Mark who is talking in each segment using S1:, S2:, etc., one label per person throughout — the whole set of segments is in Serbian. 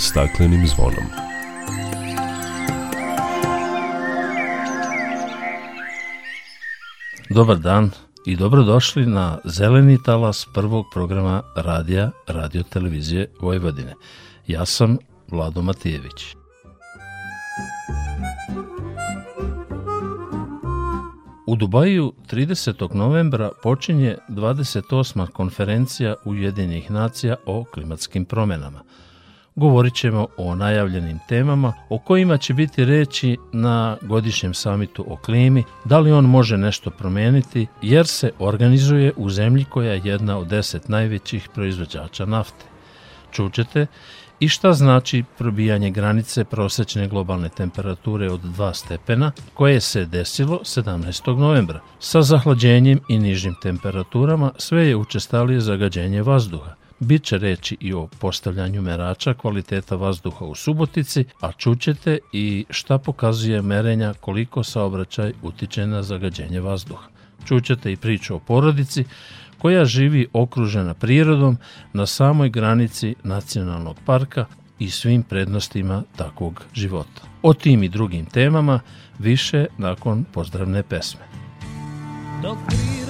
S1: staklenim zvonom.
S2: Dobar dan i dobrodošli na Zeleni talas prvog programa radija Radio Televizije Vojvodine. Ja sam Vlado Matijević. U Dubaju 30. novembra počinje 28. konferencija Ujedinjenih nacija o klimatskim promenama. Govorit ćemo o najavljenim temama o kojima će biti reći na godišnjem samitu o klimi, da li on može nešto promeniti, jer se organizuje u zemlji koja je jedna od deset najvećih proizvođača nafte. Čućete i šta znači probijanje granice prosečne globalne temperature od 2 stepena, koje se desilo 17. novembra. Sa zahlađenjem i nižim temperaturama sve je učestalije zagađenje vazduha. Biće reći i o postavljanju merača kvaliteta vazduha u Subotici, a čućete i šta pokazuje merenja koliko saobraćaj utiče na zagađenje vazduha. Čućete i priču o porodici koja živi okružena prirodom na samoj granici nacionalnog parka i svim prednostima takvog života. O tim i drugim temama više nakon pozdravne pesme.
S3: Dok priroda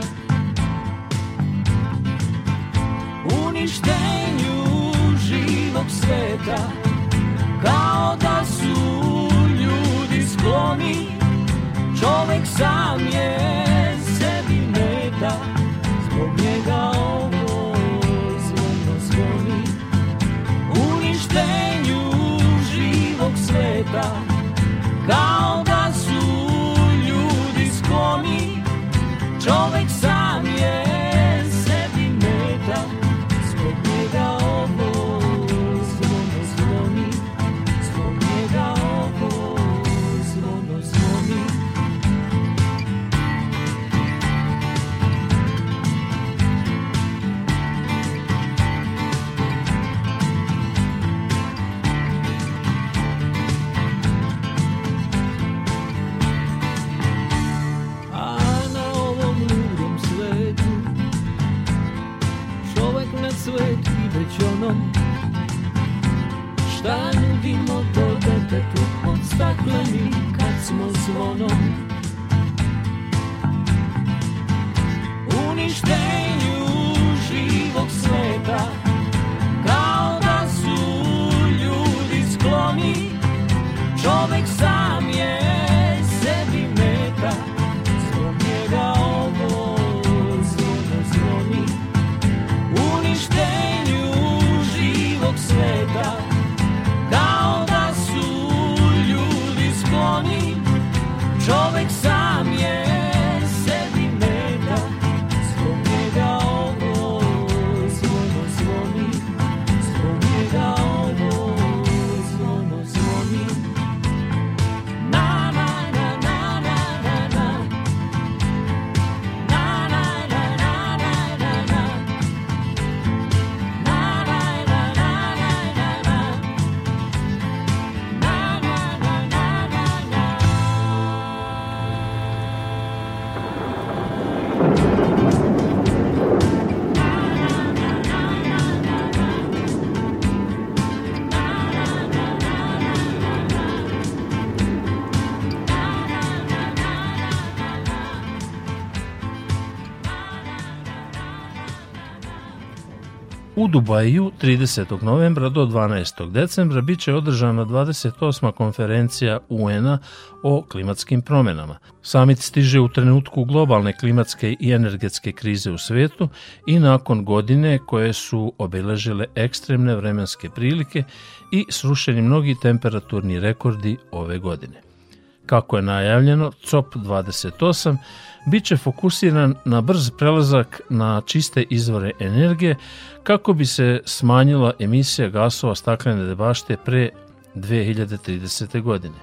S3: Uništenju živog sveta Kao da su ljudi skloni Čovek sam je sebi meta Zbog njega ovo zvono zvoni Uništenju živog sveta Kao da su ljudi skloni Čovek sam Pod staklenim kad smo zvonom. Uništenju živog sveta Kao da su ljudi skloni. Čovek sam je sebi meta Zbog njega ovo zvono zvoni Uništenju
S2: U Dubaju 30. novembra do 12. decembra biće održana 28. konferencija UN-a o klimatskim promenama. Samit stiže u trenutku globalne klimatske i energetske krize u svetu i nakon godine koje su obeležile ekstremne vremenske prilike i srušeni mnogi temperaturni rekordi ove godine. Kako je najavljeno, COP28 bit će fokusiran na brz prelazak na čiste izvore energije kako bi se smanjila emisija gasova staklene bašte pre 2030. godine.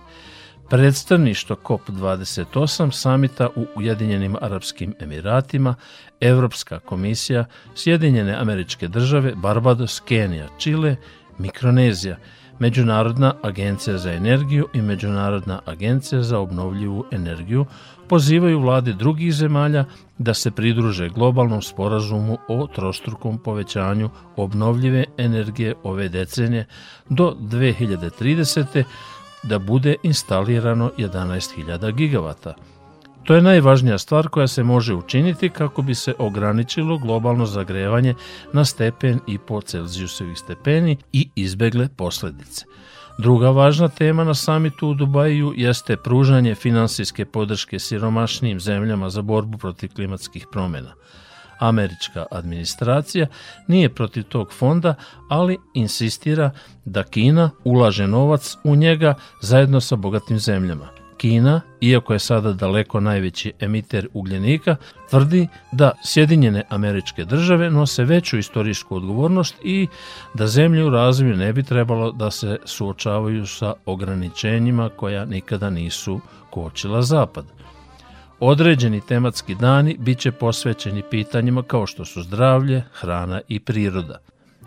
S2: Predstavništvo COP28 samita u Ujedinjenim Arapskim Emiratima, Evropska komisija, Sjedinjene američke države, Barbados, Kenija, Čile, Mikronezija, Međunarodna agencija za energiju i Međunarodna agencija za obnovljivu energiju pozivaju vlade drugih zemalja da se pridruže globalnom sporazumu o trostrukom povećanju obnovljive energije ove decenije do 2030 da bude instalirano 11.000 gigavata. To je najvažnija stvar koja se može učiniti kako bi se ograničilo globalno zagrevanje na stepen i po Celzijusovih stepeni i izbegle posledice. Druga važna tema na samitu u Dubaju jeste pružanje finansijske podrške siromašnijim zemljama za borbu protiv klimatskih promjena. Američka administracija nije protiv tog fonda, ali insistira da Kina ulaže novac u njega zajedno sa bogatim zemljama. Kina, iako je sada daleko najveći emiter ugljenika, tvrdi da Sjedinjene američke države nose veću istorijsku odgovornost i da zemlje u razvoju ne bi trebalo da se suočavaju sa ograničenjima koja nikada nisu kočila zapad. Određeni tematski dani bit će posvećeni pitanjima kao što su zdravlje, hrana i priroda.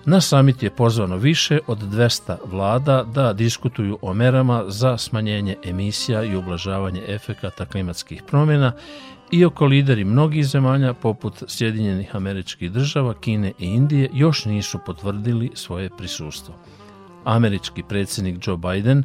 S2: Na samit je pozvano više od 200 vlada da diskutuju o merama za smanjenje emisija i ublažavanje efekata klimatskih promjena iako lideri mnogih zemalja poput Sjedinjenih američkih država, Kine i Indije još nisu potvrdili svoje prisustvo. Američki predsjednik Joe Biden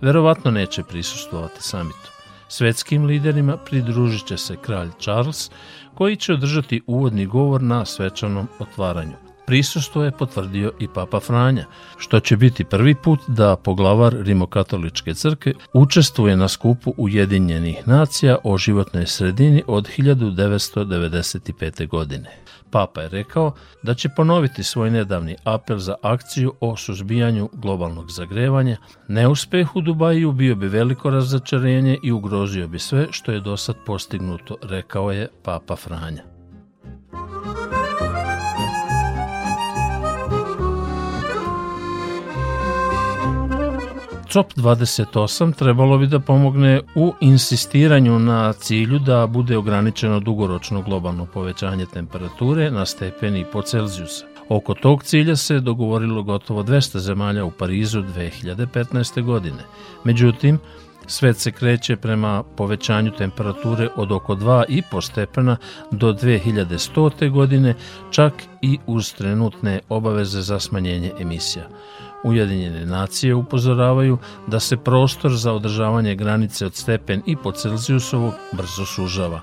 S2: verovatno neće prisustovati samitu. Svetskim liderima pridružit će se kralj Charles, koji će održati uvodni govor na svečanom otvaranju. Prisustvo je potvrdio i Papa Franja, što će biti prvi put da poglavar Rimokatoličke crkve učestvuje na skupu Ujedinjenih nacija o životnoj sredini od 1995. godine. Papa je rekao da će ponoviti svoj nedavni apel za akciju o suzbijanju globalnog zagrevanja. Neuspeh u Dubaju bio bi veliko razočarenje i ugrozio bi sve što je do sad postignuto, rekao je Papa Franja. COP28 trebalo bi da pomogne u insistiranju na cilju da bude ograničeno dugoročno globalno povećanje temperature na stepeni po Celzijusa. Oko tog cilja se dogovorilo gotovo 200 zemalja u Parizu 2015. godine. Međutim, svet se kreće prema povećanju temperature od oko 2,5 stepena do 2100. godine, čak i uz trenutne obaveze za smanjenje emisija. Ujedinjene nacije upozoravaju da se prostor za održavanje granice od stepen i po Celzijusovog brzo sužava.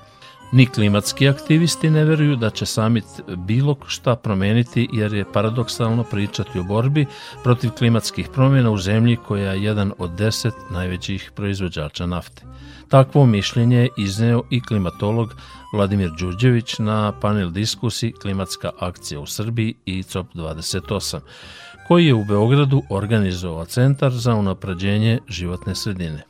S2: Ni klimatski aktivisti ne veruju da će samit bilo šta promeniti jer je paradoksalno pričati o borbi protiv klimatskih promjena u zemlji koja je jedan od deset najvećih proizvođača nafte. Takvo mišljenje je izneo i klimatolog Vladimir Đurđević na panel diskusi Klimatska akcija u Srbiji i COP28 koji je u Beogradu organizovao Centar za unapređenje životne sredine.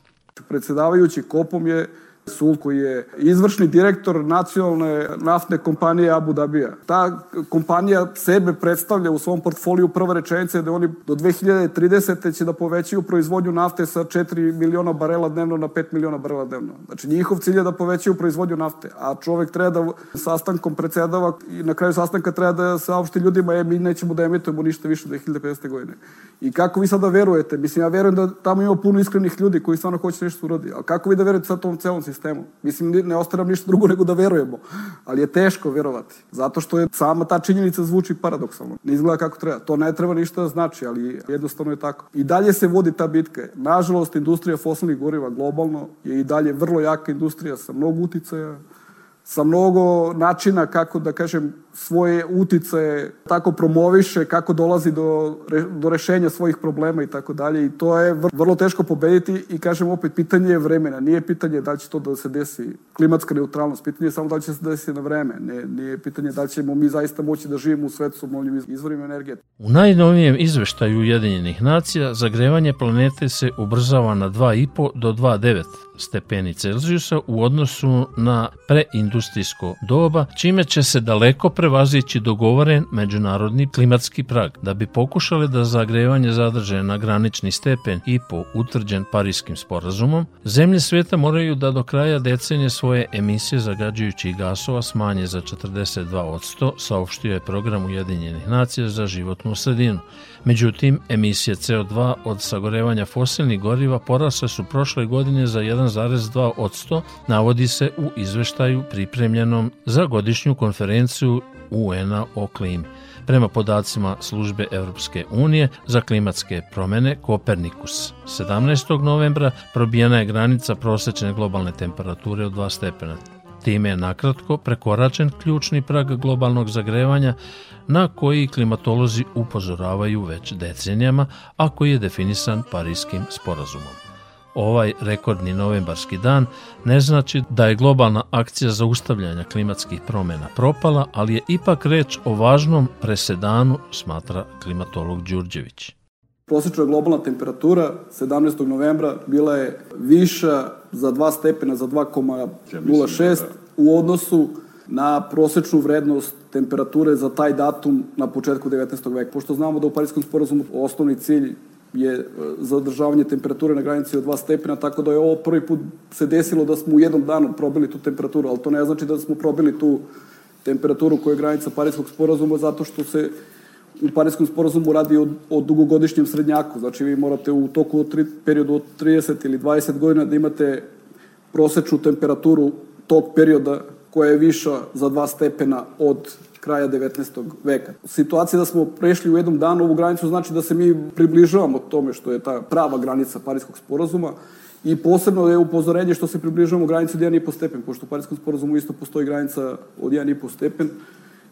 S1: Predsedavajući kopom je Sul koji je izvršni direktor nacionalne naftne kompanije Abu Dhabija. Ta kompanija sebe predstavlja u svom portfoliju prva rečenica da oni do 2030. će da povećaju proizvodnju nafte sa 4 miliona barela dnevno na 5 miliona barela dnevno. Znači njihov cilj je da povećaju proizvodnju nafte, a čovek treba da sastankom predsedava i na kraju sastanka treba da saopšti ljudima je mi nećemo da emitujemo ništa više 2050. godine. I kako vi sada verujete? Mislim, ja verujem da tamo ima puno iskrenih ljudi koji stvarno hoće nešto uradi. Ali kako vi da verujete sa tom celom sistemu? Mislim, ne ostaje nam ništa drugo nego da verujemo. Ali je teško verovati. Zato što je sama ta činjenica zvuči paradoksalno. Ne izgleda kako treba. To ne treba ništa da znači, ali jednostavno je tako. I dalje se vodi ta bitka. Nažalost, industrija fosilnih goriva globalno je i dalje vrlo jaka industrija sa mnogo uticaja, sa mnogo načina kako da kažem svoje utice tako promoviše, kako dolazi do, do rešenja svojih problema i tako dalje. I to je vrlo teško pobediti i kažem opet, pitanje je vremena. Nije pitanje da će to da se desi klimatska neutralnost, pitanje je samo da će se desiti na vreme. Ne, nije pitanje da ćemo mi zaista moći da živimo u svetu s obnovljivim izvorima energije.
S2: U najnovijem izveštaju Ujedinjenih nacija zagrevanje planete se ubrzava na 2,5 do 2,9 stepeni Celzijusa u odnosu na preindustrijsko doba, čime će se daleko prevazići dogovoren međunarodni klimatski prag. Da bi pokušali da zagrevanje zadrže na granični stepen i po utvrđen Parijskim sporazumom, zemlje sveta moraju da do kraja decenije svoje emisije zagađujućih gasova smanje za 42%, saopštio je program Ujedinjenih nacija za životnu sredinu. Međutim, emisije CO2 od sagorevanja fosilnih goriva porasle su prošle godine za 1,2 od navodi se u izveštaju pripremljenom za godišnju konferenciju UN-a o klimi. Prema podacima službe Evropske unije za klimatske promene Kopernikus, 17. novembra probijena je granica prosečne globalne temperature od 2 stepena. Time je nakratko prekoračen ključni prag globalnog zagrevanja na koji klimatolozi upozoravaju već decenijama, a koji je definisan Parijskim sporazumom. Ovaj rekordni novembarski dan ne znači da je globalna akcija zaustavljanja klimatskih promena propala, ali je ipak reč o važnom presedanu, smatra klimatolog Đurđević.
S1: Prosječna globalna temperatura 17. novembra bila je viša za 2 stepena, za 2,06 u odnosu na prosečnu vrednost temperature za taj datum na početku 19. veka. Pošto znamo da u Parijskom sporazumu osnovni cilj je e, zadržavanje temperature na granici od 2 stepena, tako da je ovo prvi put se desilo da smo u jednom danu probili tu temperaturu, ali to ne znači da smo probili tu temperaturu koja je granica Parijskog sporazuma zato što se u Parijskom sporazumu radi o, o dugogodišnjem srednjaku. Znači vi morate u toku od tri, periodu od 30 ili 20 godina da imate prosečnu temperaturu tog perioda koja je viša za 2 stepena od kraja 19. veka. Situacija da smo prešli u jednom danu ovu granicu znači da se mi približavamo tome što je ta prava granica Parijskog sporazuma i posebno je upozorenje što se približavamo granici od 1,5 stepen, pošto u Parijskom sporazumu isto postoji granica od 1,5 stepen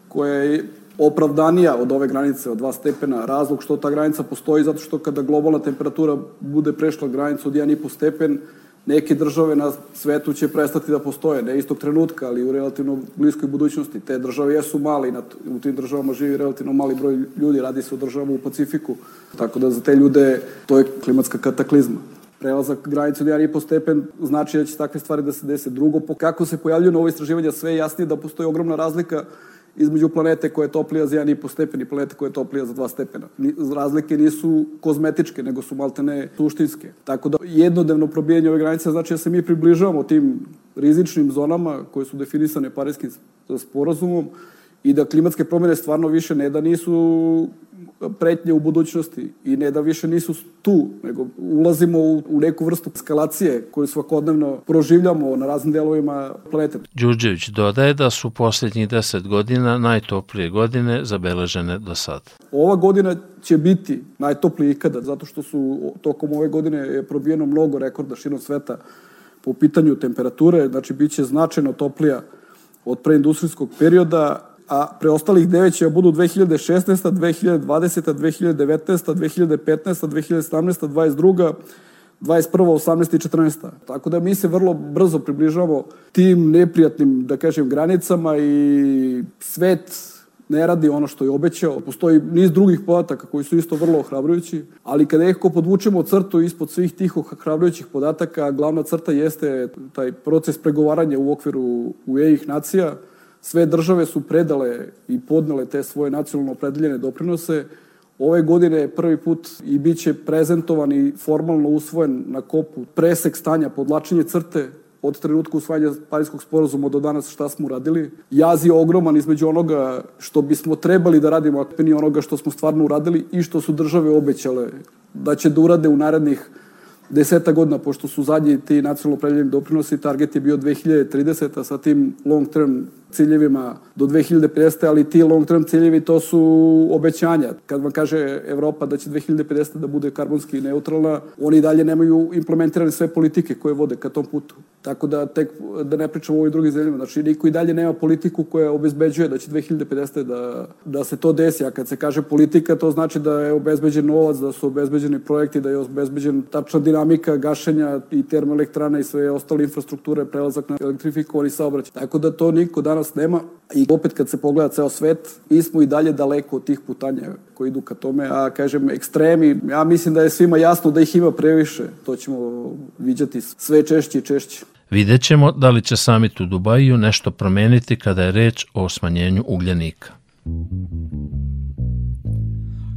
S1: koja je opravdanija od ove granice od 2 stepena. Razlog što ta granica postoji zato što kada globalna temperatura bude prešla granicu od 1,5 stepen, neke države na svetu će prestati da postoje, ne istog trenutka, ali u relativno bliskoj budućnosti. Te države jesu mali, na, u tim državama živi relativno mali broj ljudi, radi se o državama u Pacifiku, tako da za te ljude to je klimatska kataklizma. Prelazak granice od 1,5 stepen znači da će takve stvari da se dese. Drugo, kako se pojavljuju novo istraživanja, sve je jasnije da postoji ogromna razlika između planete koja je toplija za 1,5 stepen i planete koja je toplija za 2 stepena. Razlike nisu kozmetičke, nego su maltene suštinske. Tako da jednodnevno probijanje ove granice znači da se mi približavamo tim rizičnim zonama koje su definisane Parijskim sporazumom i da klimatske promene stvarno više ne da nisu pretnje u budućnosti i ne da više nisu tu, nego ulazimo u, u neku vrstu eskalacije koju svakodnevno proživljamo na raznim delovima planete.
S2: Đurđević dodaje da su poslednjih deset godina najtoplije godine zabeležene do sada.
S1: Ova godina će biti najtoplije ikada, zato što su tokom ove godine je probijeno mnogo rekorda širom sveta po pitanju temperature, znači bit će značajno toplija od preindustrijskog perioda, a preostalih devet će da budu 2016, 2020, 2019, 2015, 2017, 22, 21, 18 i 14. Tako da mi se vrlo brzo približavamo tim neprijatnim, da kažem, granicama i svet ne radi ono što je obećao. Postoji niz drugih podataka koji su isto vrlo ohrabrujući, ali kada nekako podvučemo crtu ispod svih tih ohrabrujućih podataka, glavna crta jeste taj proces pregovaranja u okviru UEI nacija, Sve države su predale i podnele te svoje nacionalno opredeljene doprinose. Ove godine je prvi put i bit će prezentovan i formalno usvojen na kopu presek stanja, podlačenje crte od trenutka usvajanja Parijskog sporozuma do danas šta smo uradili. Jaz je ogroman između onoga što bismo trebali da radimo, a ni onoga što smo stvarno uradili i što su države obećale da će da urade u narednih deseta godina, pošto su zadnji ti nacionalno opredeljeni doprinosi, target je bio 2030, a sa tim long term ciljevima do 2050. ali ti long term ciljevi to su obećanja. Kad vam kaže Evropa da će 2050. da bude karbonski neutralna, oni dalje nemaju implementirane sve politike koje vode ka tom putu. Tako da tek da ne pričamo o ovim drugim zemljama. Znači, niko i dalje nema politiku koja obezbeđuje da će 2050. da, da se to desi. A kad se kaže politika, to znači da je obezbeđen novac, da su obezbeđeni projekti, da je obezbeđen tačna dinamika gašenja i termoelektrana i sve ostale infrastrukture, prelazak na elektrifikovani saobraćaj. Tako da to niko danas nema. I opet kad se pogleda ceo svet, mi smo i dalje daleko od tih putanja koji idu ka tome, a kažem ekstremi, ja mislim da je svima jasno da ih ima previše, to ćemo viđati sve češće i češće.
S4: Vidjet ćemo da li će samit u Dubaju nešto promeniti kada je reč o smanjenju ugljenika.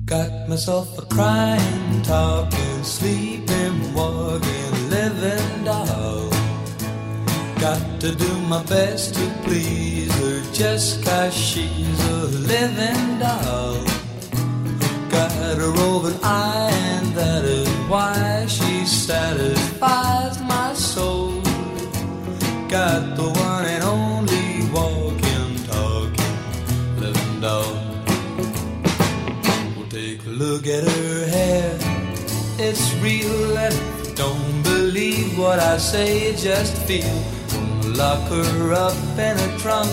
S4: Got myself a crying, talking, sleeping, walking. Got to do my best to please her just cause she's a living doll. Got a roving eye and that is why she satisfies my soul. got the one and only walking, talking, living doll. Well, take a look at her hair, it's real, and don't believe what I say, just feel. Lock her up in a trunk,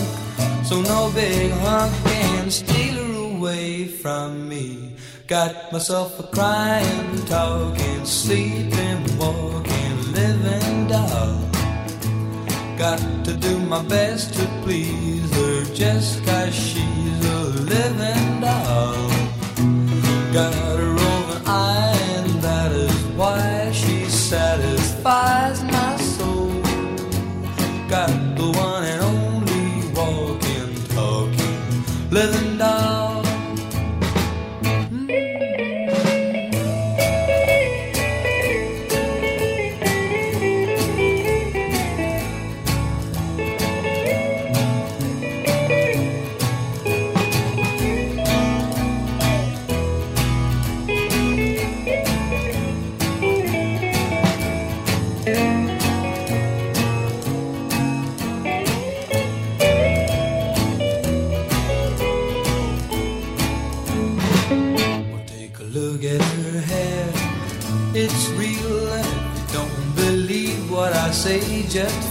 S4: so no big hunk can steal her away from me. Got myself a crying, talking, sleeping, walking, living doll. Got to do my best to please her just cause she's a living doll. Got a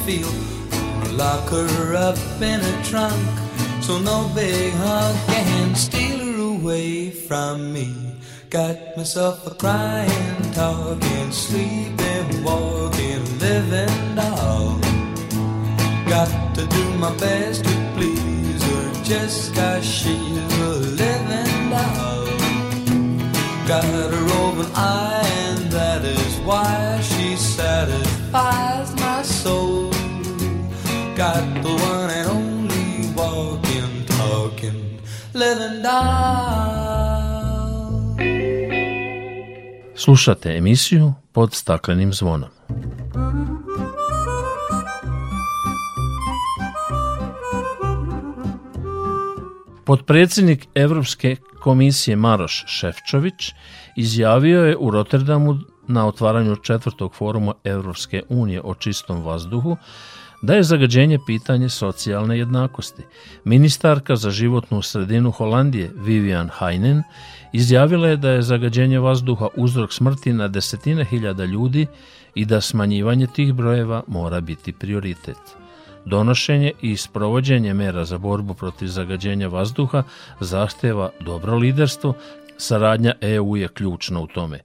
S4: feel. Lock her up in a trunk so no big hug can steal her away from me. Got myself a crying, talking, sleeping, walking, living doll. Got to do my best to please her just cause she's a living doll. Got her open eye, and that is why she satisfies my soul. Got the one and only walking, talking, living doll. Slušate emisiju pod staklenim zvonom. Podpredsjednik Evropske komisije Maroš Šefčović izjavio je u Rotterdamu na otvaranju četvrtog foruma Evropske unije o čistom vazduhu da je zagađenje pitanje socijalne jednakosti. Ministarka za životnu sredinu Holandije Vivian Heinen izjavila je da je zagađenje vazduha uzrok smrti na desetine hiljada ljudi i da smanjivanje tih brojeva mora biti prioritet. Donošenje i sprovođenje mera za borbu protiv zagađenja vazduha zahteva dobro liderstvo, saradnja EU je ključna u tome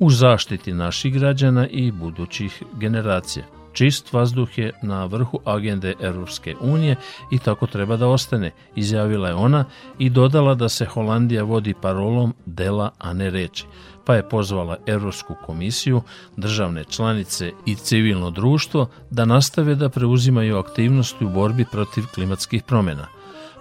S4: u zaštiti naših građana i budućih generacija. Čist vazduh je na vrhu agende Europske unije i tako treba da ostane, izjavila je ona i dodala da se Holandija vodi parolom dela, a ne reči, pa je pozvala Europsku komisiju, državne članice i civilno društvo da nastave da preuzimaju aktivnosti u borbi protiv klimatskih promjena –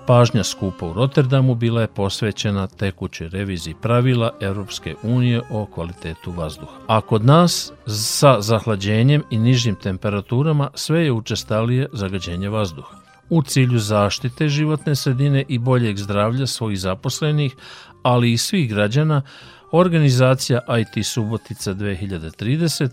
S4: Pažnja skupa u Rotterdamu bila je posvećena tekućoj reviziji pravila Europske unije o kvalitetu vazduha. A kod nas, sa zahlađenjem i nižim temperaturama, sve je učestalije zagađenje vazduha. U cilju zaštite životne sredine i boljeg zdravlja svojih zaposlenih, ali i svih građana,
S2: Organizacija IT Subotica 2030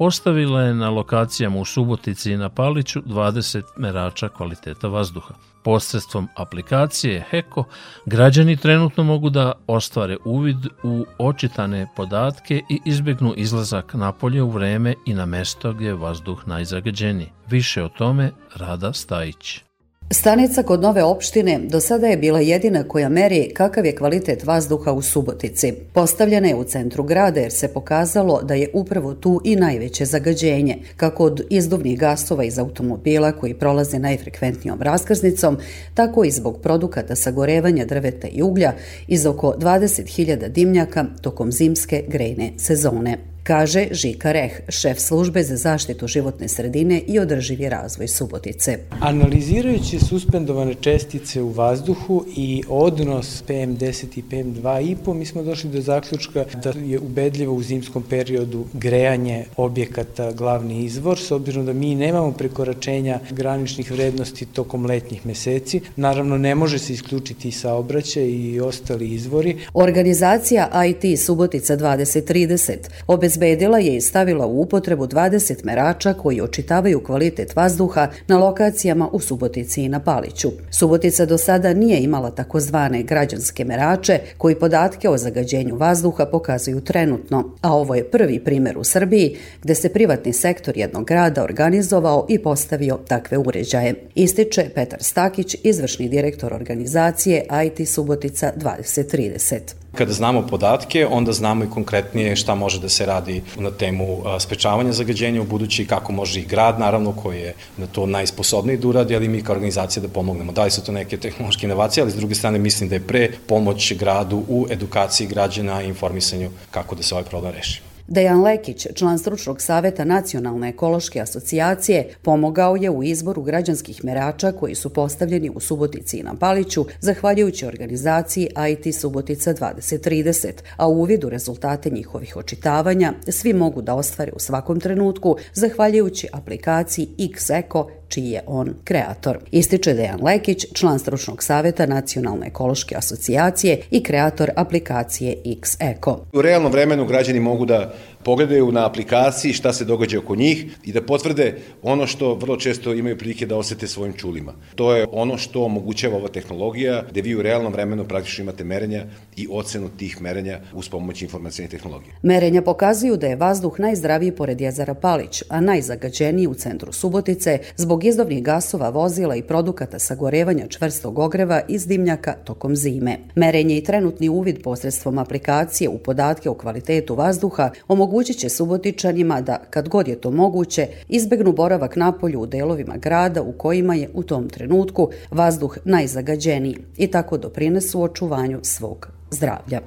S2: postavila je na lokacijama u Subotici i na Paliću 20 merača kvaliteta vazduha. Posredstvom aplikacije HECO građani trenutno mogu da ostvare uvid u očitane podatke i izbegnu izlazak napolje u vreme i na mesto gdje je vazduh najzagađeniji. Više o tome Rada Stajić.
S5: Stanica kod nove opštine do sada je bila jedina koja meri kakav je kvalitet vazduha u Subotici. Postavljena je u centru grada jer se pokazalo da je upravo tu i najveće zagađenje, kako od izduvnih gasova iz automobila koji prolaze najfrekventnijom raskrsnicom, tako i zbog produkata sagorevanja drveta i uglja iz oko 20.000 dimnjaka tokom zimske grejne sezone kaže Žika Reh, šef službe za zaštitu životne sredine i održivi razvoj Subotice.
S6: Analizirajući suspendovane čestice u vazduhu i odnos PM10 i PM2,5, mi smo došli do zaključka da je ubedljivo u zimskom periodu grejanje objekata glavni izvor, s obzirom da mi nemamo prekoračenja graničnih vrednosti tokom letnjih meseci. Naravno, ne može se isključiti i saobraćaj i ostali izvori.
S5: Organizacija IT Subotica 2030 obezbedila obezbedila je i stavila u upotrebu 20 merača koji očitavaju kvalitet vazduha na lokacijama u Subotici i na Paliću. Subotica do sada nije imala takozvane građanske merače koji podatke o zagađenju vazduha pokazuju trenutno, a ovo je prvi primer u Srbiji gde se privatni sektor jednog grada organizovao i postavio takve uređaje. Ističe Petar Stakić, izvršni direktor organizacije IT Subotica 2030.
S7: Kada znamo podatke, onda znamo i konkretnije šta može da se radi na temu sprečavanja zagađenja u budući, kako može i grad, naravno, koji je na to najsposobniji da uradi, ali mi kao organizacija da pomognemo. Da li su to neke tehnološke inovacije, ali s druge strane mislim da je pre pomoć gradu u edukaciji građana i informisanju kako da se ovaj problem reši.
S5: Dejan Lekić, član stručnog saveta Nacionalne ekološke asocijacije, pomogao je u izboru građanskih merača koji su postavljeni u Subotici i na Paliću, zahvaljujući organizaciji IT Subotica 2030, a u uvidu rezultate njihovih očitavanja svi mogu da ostvare u svakom trenutku, zahvaljujući aplikaciji X-Eco čiji je on kreator. Ističe Dejan Lekić, član stručnog saveta Nacionalne ekološke asocijacije i kreator aplikacije X-Eco.
S8: U realnom vremenu građani mogu da pogledaju na aplikaciji šta se događa oko njih i da potvrde ono što vrlo često imaju prilike da osete svojim čulima. To je ono što omogućava ova tehnologija, gde vi u realnom vremenu praktično imate merenja i ocenu tih merenja uz pomoć informacijne tehnologije.
S5: Merenja pokazuju da je vazduh najzdraviji pored jezera Palić, a najzagađeniji u centru Subotice zbog izdovnih gasova, vozila i produkata sagorevanja čvrstog ogreva iz dimnjaka tokom zime. Merenje i trenutni uvid posredstvom aplikacije u podatke o kvalitetu vazduha omogućuju omogućit će subotičanima da, kad god je to moguće, izbegnu boravak napolju u delovima grada u kojima je u tom trenutku vazduh najzagađeniji i tako doprinesu očuvanju svog zdravlja.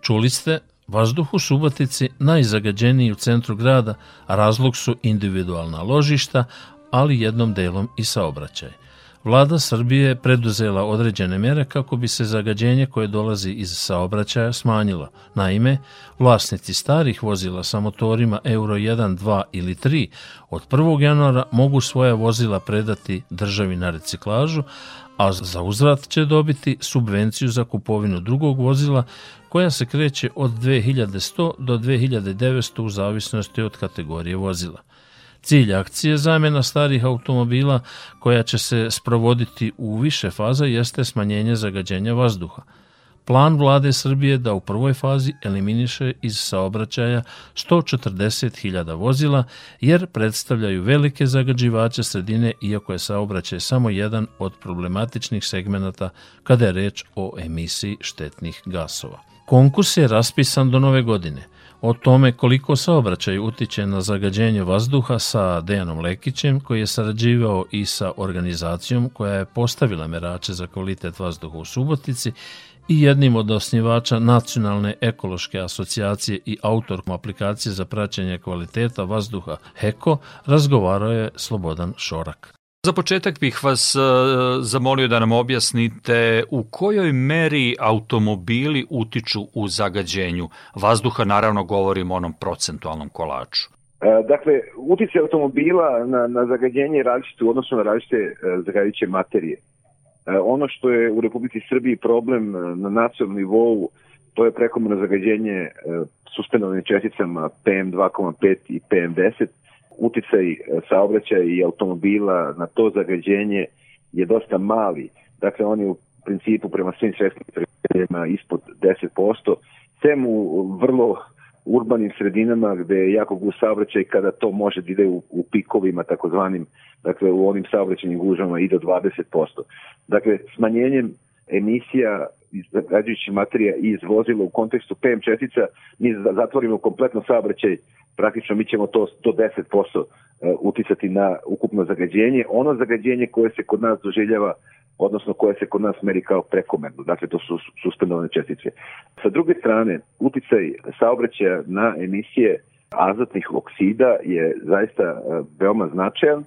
S2: Čuli ste Vazduh u Subotici najzagađeniji u centru grada, a razlog su individualna ložišta, ali jednom delom i saobraćaj. Vlada Srbije je preduzela određene mere kako bi se zagađenje koje dolazi iz saobraćaja smanjilo. Naime, vlasnici starih vozila sa motorima Euro 1, 2 ili 3 od 1. januara mogu svoja vozila predati državi na reciklažu, a za uzvrat će dobiti subvenciju za kupovinu drugog vozila koja se kreće od 2100 do 2900 u zavisnosti od kategorije vozila. Cilj akcije zamjena starih automobila koja će se sprovoditi u više faza jeste smanjenje zagađenja vazduha. Plan vlade Srbije da u prvoj fazi eliminiše iz saobraćaja 140.000 vozila jer predstavljaju velike zagađivače sredine iako je saobraćaj samo jedan od problematičnih segmenata kada je reč o emisiji štetnih gasova. Konkurs je raspisan do nove godine – o tome koliko saobraćaj utiče na zagađenje vazduha sa Dejanom Lekićem, koji je sarađivao i sa organizacijom koja je postavila merače za kvalitet vazduha u Subotici i jednim od osnivača Nacionalne ekološke asocijacije i autorkom aplikacije za praćenje kvaliteta vazduha HEKO, razgovarao je Slobodan Šorak.
S9: Za početak bih vas uh, zamolio da nam objasnite u kojoj meri automobili utiču u zagađenju vazduha, naravno govorimo o onom procentualnom kolaču.
S10: E, dakle, utjecaj automobila na, na zagađenje je različit u odnosu na različite zagađujuće materije. Ono što je u Republici Srbiji problem na nacionalnom nivou, to je prekomerno zagađenje suspendovanim česticama PM2,5 i PM10. Uticaj saobraćaja i automobila na to zagađenje je dosta mali. Dakle, on je u principu prema svim svetskim kriterijima ispod 10%, sem u vrlo urbanim sredinama gde je jako gus saobraćaj kada to može da ide u, u pikovima takozvanim, dakle u onim saobraćajnim gužama i do 20%. Dakle, smanjenjem emisija zagađujućih materija iz vozila u kontekstu PM čestica, mi zatvorimo kompletno saobraćaj, praktično mi ćemo to 110% e, uticati na ukupno zagađenje. Ono zagađenje koje se kod nas doživljava odnosno koje se kod nas meri kao prekomerno, dakle to su suspendovane čestice. Sa druge strane, uticaj saobraćaja na emisije azotnih oksida je zaista e, veoma značajan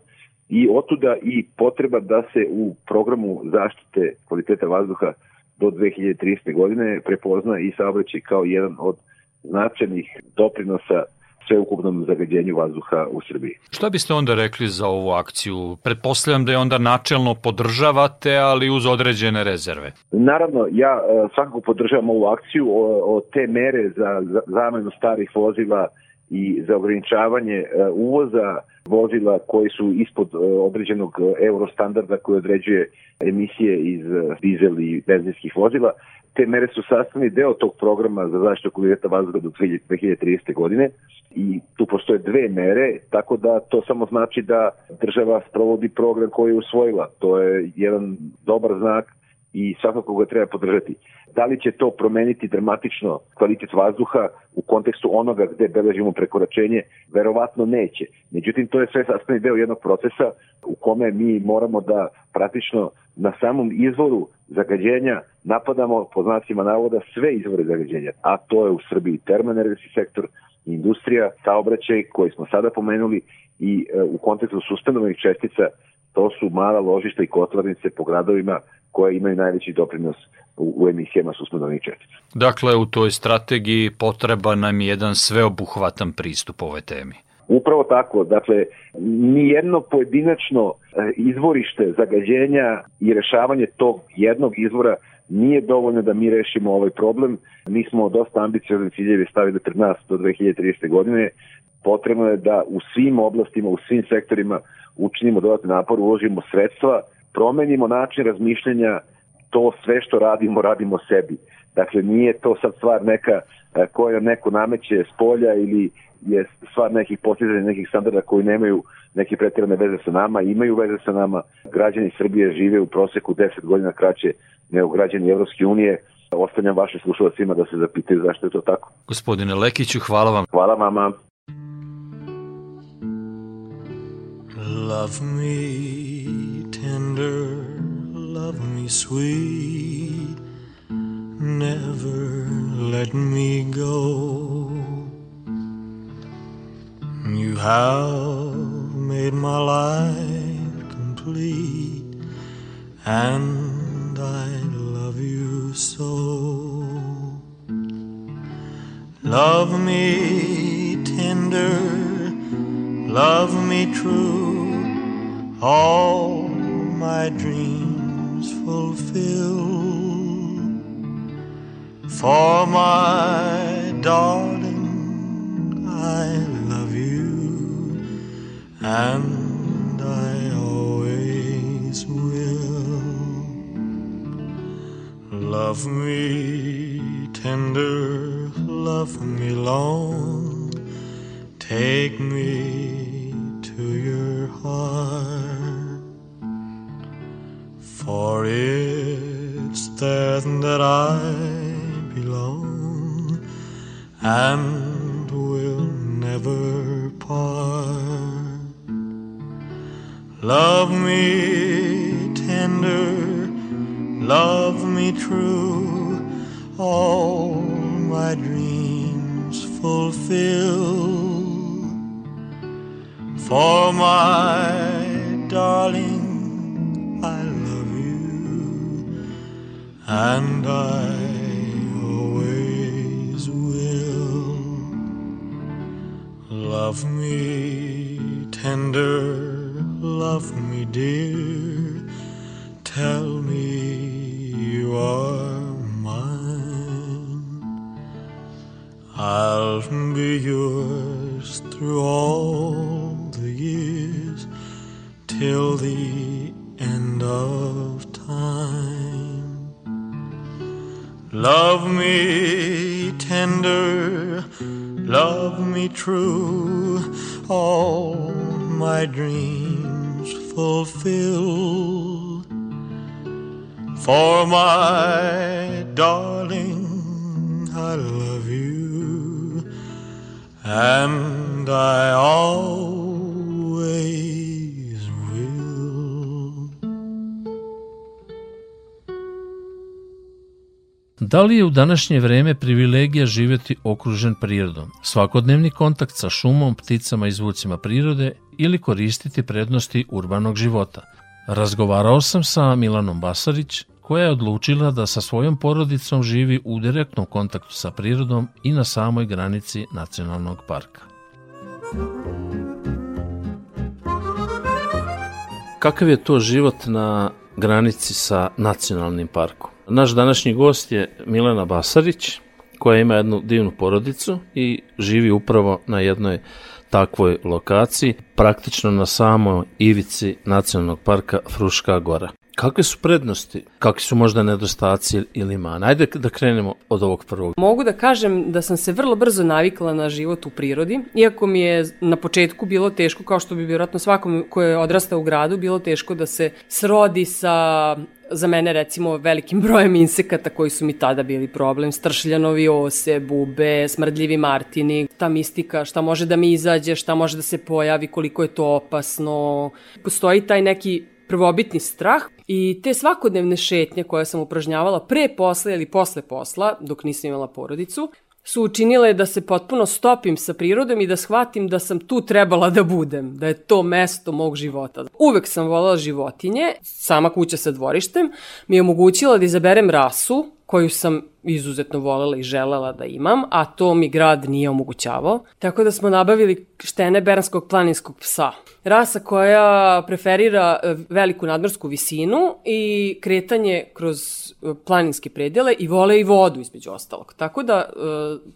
S10: i otuda i potreba da se u programu zaštite kvaliteta vazduha do 2030. godine prepozna i saobraćaj kao jedan od značajnih doprinosa sveukupnom zagađenju vazduha u Srbiji.
S9: Šta biste onda rekli za ovu akciju? Pretpostavljam da je onda načelno podržavate, ali uz određene rezerve.
S10: Naravno, ja e, svakako podržavam ovu akciju o, o te mere za, za zamenu starih vozila i za ograničavanje e, uvoza vozila koji su ispod e, određenog eurostandarda koji određuje emisije iz dizel i benzinskih vozila. Te mere su sastavni deo tog programa za zaštitu kvaliteta vazduha do 2030. godine i tu postoje dve mere, tako da to samo znači da država sprovodi program koji je usvojila. To je jedan dobar znak i svakako ga treba podržati. Da li će to promeniti dramatično kvalitet vazduha u kontekstu onoga gde beležimo prekoračenje? Verovatno neće. Međutim, to je sve sastavni deo jednog procesa u kome mi moramo da praktično na samom izvoru zagađenja napadamo po znacima navoda sve izvore zagađenja, a to je u Srbiji termoenergetski sektor, industrija, saobraćaj koji smo sada pomenuli i e, u kontekstu suspendovanih čestica to su mala ložišta i kotlarnice po gradovima koje imaju najveći doprinos u, u emisijama suspendovanih čestica.
S9: Dakle, u toj strategiji potreba nam je jedan sveobuhvatan pristup ove temi.
S10: Upravo tako, dakle, nijedno pojedinačno e, izvorište zagađenja i rešavanje tog jednog izvora nije dovoljno da mi rešimo ovaj problem. Mi smo dosta ambiciozne ciljeve stavili pred nas do 2030. godine. Potrebno je da u svim oblastima, u svim sektorima učinimo dodatni napor, uložimo sredstva, promenimo način razmišljanja, to sve što radimo, radimo sebi. Dakle, nije to sad stvar neka e, koja neko nameće s polja ili je stvar nekih postizanja nekih standarda koji nemaju neke pretirane veze sa nama, imaju veze sa nama. Građani Srbije žive u proseku 10 godina kraće nego građani Evropske unije. Ostavljam vaše slušalacima da se zapitaju zašto je to tako.
S9: Gospodine Lekiću, hvala vam.
S10: Hvala vama.
S11: Love me tender, love me sweet, never let me go. You have made my life complete, and I love you so. Love me tender, love me true, all my dreams fulfill. For my darling, I love you, and I always will. Love me tender, love me long, take me to your heart, for it's there that I belong and will never part. Love me tender, love me true, all my dreams fulfill. For my darling, and I always will. Love me tender love me, dear. tell me you are mine. I'll be yours through all the years till the me true, all my dreams fulfill. For my darling, I love you, and I always
S2: Da li je u današnje vreme privilegija živjeti okružen prirodom, svakodnevni kontakt sa šumom, pticama i zvucima prirode ili koristiti prednosti urbanog života? Razgovarao sam sa Milanom Basarić, koja je odlučila da sa svojom porodicom živi u direktnom kontaktu sa prirodom i na samoj granici nacionalnog parka. Kakav je to život na granici sa nacionalnim parkom? Naš današnji gost je Milena Basarić, koja ima jednu divnu porodicu i živi upravo na jednoj takvoj lokaciji, praktično na samoj ivici nacionalnog parka Fruška gora. Kakve su prednosti? Kakvi su možda nedostaci ili mane? Ajde da krenemo od ovog prvog.
S12: Mogu da kažem da sam se vrlo brzo navikla na život u prirodi, iako mi je na početku bilo teško, kao što bi vjerojatno svakom ko je odrastao u gradu, bilo teško da se srodi sa za mene recimo velikim brojem insekata koji su mi tada bili problem, stršljanovi ose, bube, smrdljivi martini, ta mistika, šta može da mi izađe, šta može da se pojavi, koliko je to opasno. Postoji taj neki prvobitni strah i te svakodnevne šetnje koje sam upražnjavala pre posla ili posle posla, dok nisam imala porodicu, su učinile da se potpuno stopim sa prirodom i da shvatim da sam tu trebala da budem, da je to mesto mog života. Uvek sam volala životinje, sama kuća sa dvorištem mi je omogućila da izaberem rasu koju sam izuzetno volela i želela da imam, a to mi grad nije omogućavao. Tako da smo nabavili štene beranskog planinskog psa. Rasa koja preferira e, veliku nadmorsku visinu i kretanje kroz e, planinske predele i vole i vodu između ostalog. Tako da e,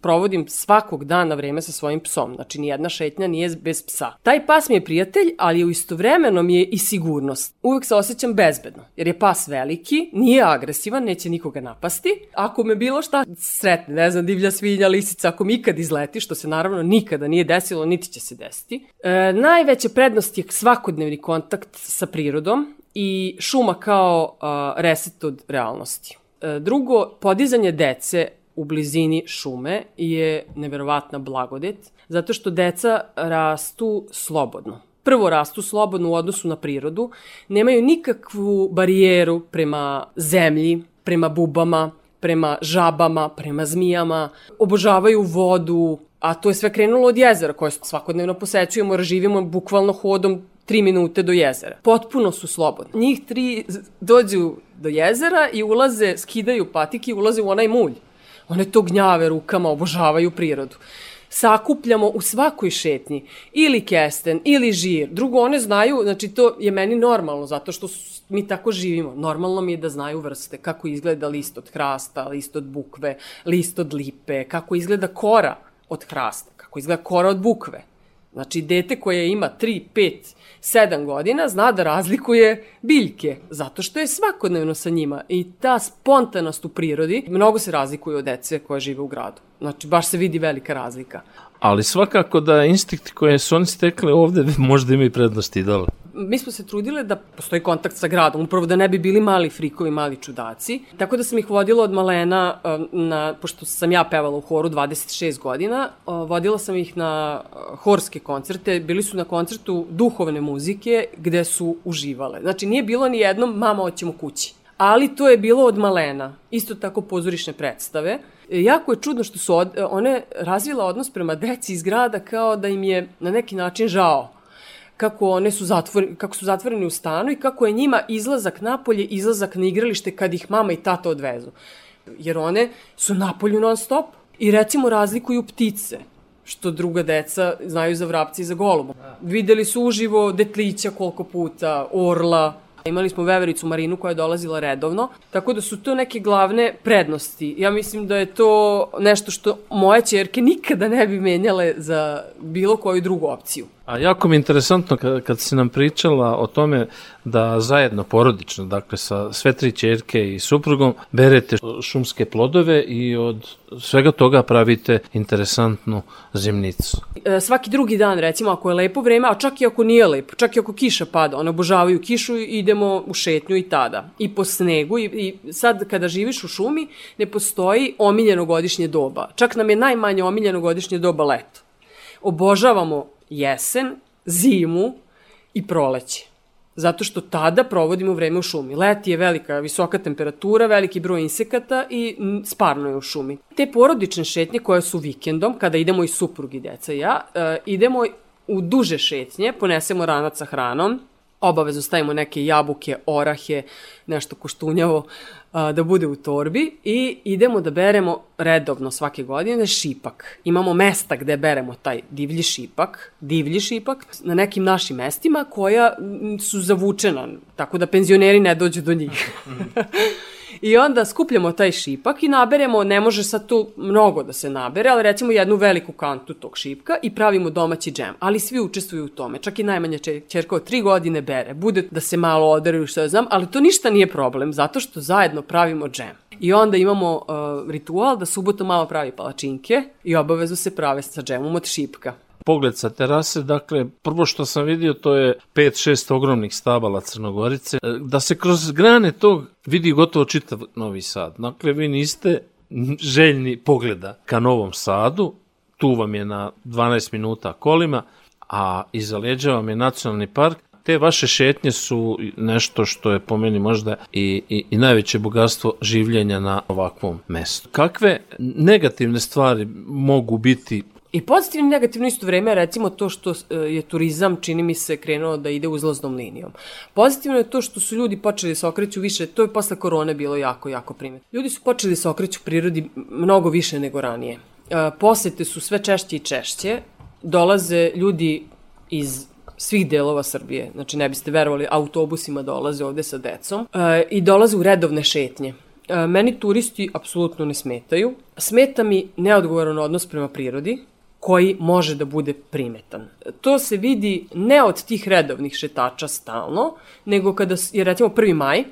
S12: provodim svakog dana vreme sa svojim psom. Znači, nijedna šetnja nije bez psa. Taj pas mi je prijatelj, ali u istovremeno mi je i sigurnost. Uvek se osjećam bezbedno, jer je pas veliki, nije agresivan, neće nikoga napasti. Ako me bilo šta sretne, ne znam, divlja svinja, lisica, ako mi ikad izleti, što se naravno nikada nije desilo, niti će se desiti. E, najveća prednost je svakodnevni kontakt sa prirodom i šuma kao a, reset od realnosti. E, drugo, podizanje dece u blizini šume je neverovatna blagodet, zato što deca rastu slobodno. Prvo rastu slobodno u odnosu na prirodu, nemaju nikakvu barijeru prema zemlji, prema bubama, prema žabama, prema zmijama, obožavaju vodu, a to je sve krenulo od jezera koje svakodnevno posećujemo jer živimo bukvalno hodom tri minute do jezera. Potpuno su slobodni. Njih tri dođu do jezera i ulaze, skidaju patike i ulaze u onaj mulj. One to gnjave rukama, obožavaju prirodu sakupljamo u svakoj šetnji ili kesten ili žir. Drugo, one znaju, znači to je meni normalno zato što mi tako živimo. Normalno mi je da znaju vrste, kako izgleda list od hrasta, list od bukve, list od lipe, kako izgleda kora od hrasta, kako izgleda kora od bukve. Znači, dete koje ima 3, 5, 7 godina zna da razlikuje biljke, zato što je svakodnevno sa njima. I ta spontanost u prirodi mnogo se razlikuje od dece koje žive u gradu. Znači, baš se vidi velika razlika.
S2: Ali svakako da instinkti koje su oni stekli ovde možda imaju prednosti dole
S12: mi smo se trudile da postoji kontakt sa gradom, upravo da ne bi bili mali frikovi, mali čudaci. Tako da sam ih vodila od malena, um, na, pošto sam ja pevala u horu 26 godina, uh, vodila sam ih na uh, horske koncerte, bili su na koncertu duhovne muzike gde su uživale. Znači nije bilo ni jednom mama hoćemo kući. Ali to je bilo od malena. Isto tako pozorišne predstave. E, jako je čudno što su od, one razvila odnos prema deci iz grada kao da im je na neki način žao kako one su zatvoreni, kako su zatvoreni u stanu i kako je njima izlazak napolje, izlazak na igralište kad ih mama i tata odvezu. Jer one su napolju non stop i recimo razlikuju ptice što druga deca znaju za vrapci i za golubu. Videli su uživo detlića koliko puta, orla, Imali smo vevericu Marinu koja je dolazila redovno, tako da su to neke glavne prednosti. Ja mislim da je to nešto što moje čerke nikada ne bi menjale za bilo koju drugu opciju.
S2: A jako mi je interesantno kad, kad si nam pričala o tome da zajedno porodično, dakle sa sve tri čerke i suprugom, berete šumske plodove i od svega toga pravite interesantnu zimnicu.
S12: E, svaki drugi dan, recimo, ako je lepo vreme, a čak i ako nije lepo, čak i ako kiša pada, one obožavaju kišu i idemo u šetnju i tada. I po snegu, i, i sad kada živiš u šumi, ne postoji omiljeno godišnje doba. Čak nam je najmanje omiljeno godišnje doba leto. Obožavamo jesen, zimu i proleće. Zato što tada provodimo vreme u šumi. Leti je velika, visoka temperatura, veliki broj insekata i sparno je u šumi. Te porodične šetnje koje su vikendom, kada idemo i suprug i deca i ja, uh, idemo u duže šetnje, ponesemo ranac sa hranom, obavezno stavimo neke jabuke, orahe, nešto koštunjavo da bude u torbi i idemo da beremo redovno svake godine šipak. Imamo mesta gde beremo taj divlji šipak, divlji šipak na nekim našim mestima koja su zavučena, tako da penzioneri ne dođu do njih. I onda skupljamo taj šipak i naberemo, ne može sad tu mnogo da se nabere, ali recimo jednu veliku kantu tog šipka i pravimo domaći džem. Ali svi učestvuju u tome. Čak i najmanja čerka od tri godine bere. Bude da se malo odaraju što ja znam, ali to ništa nije problem, zato što zajedno pravimo džem. I onda imamo uh, ritual da subota malo pravi palačinke i obavezu se prave sa džemom od šipka
S2: pogled sa terase, dakle, prvo što sam vidio to je 5-6 ogromnih stabala Crnogorice, e, da se kroz grane tog vidi gotovo čitav Novi Sad. Dakle, vi niste željni pogleda ka Novom Sadu, tu vam je na 12 minuta kolima, a iza leđa vam je nacionalni park, te vaše šetnje su nešto što je po meni možda i, i, i najveće bogatstvo življenja na ovakvom mestu. Kakve negativne stvari mogu biti
S12: I pozitivno i negativno isto vreme recimo to što e, je turizam, čini mi se, krenuo da ide uzlaznom linijom. Pozitivno je to što su ljudi počeli da se okreću više, to je posle korone bilo jako, jako primjer. Ljudi su počeli da se okreću prirodi mnogo više nego ranije. E, posete su sve češće i češće, dolaze ljudi iz svih delova Srbije, znači ne biste verovali, autobusima dolaze ovde sa decom e, i dolaze u redovne šetnje. Meni turisti apsolutno ne smetaju. Smeta mi neodgovoran odnos prema prirodi, koji može da bude primetan. To se vidi ne od tih redovnih šetača stalno, nego kada je recimo 1. maj,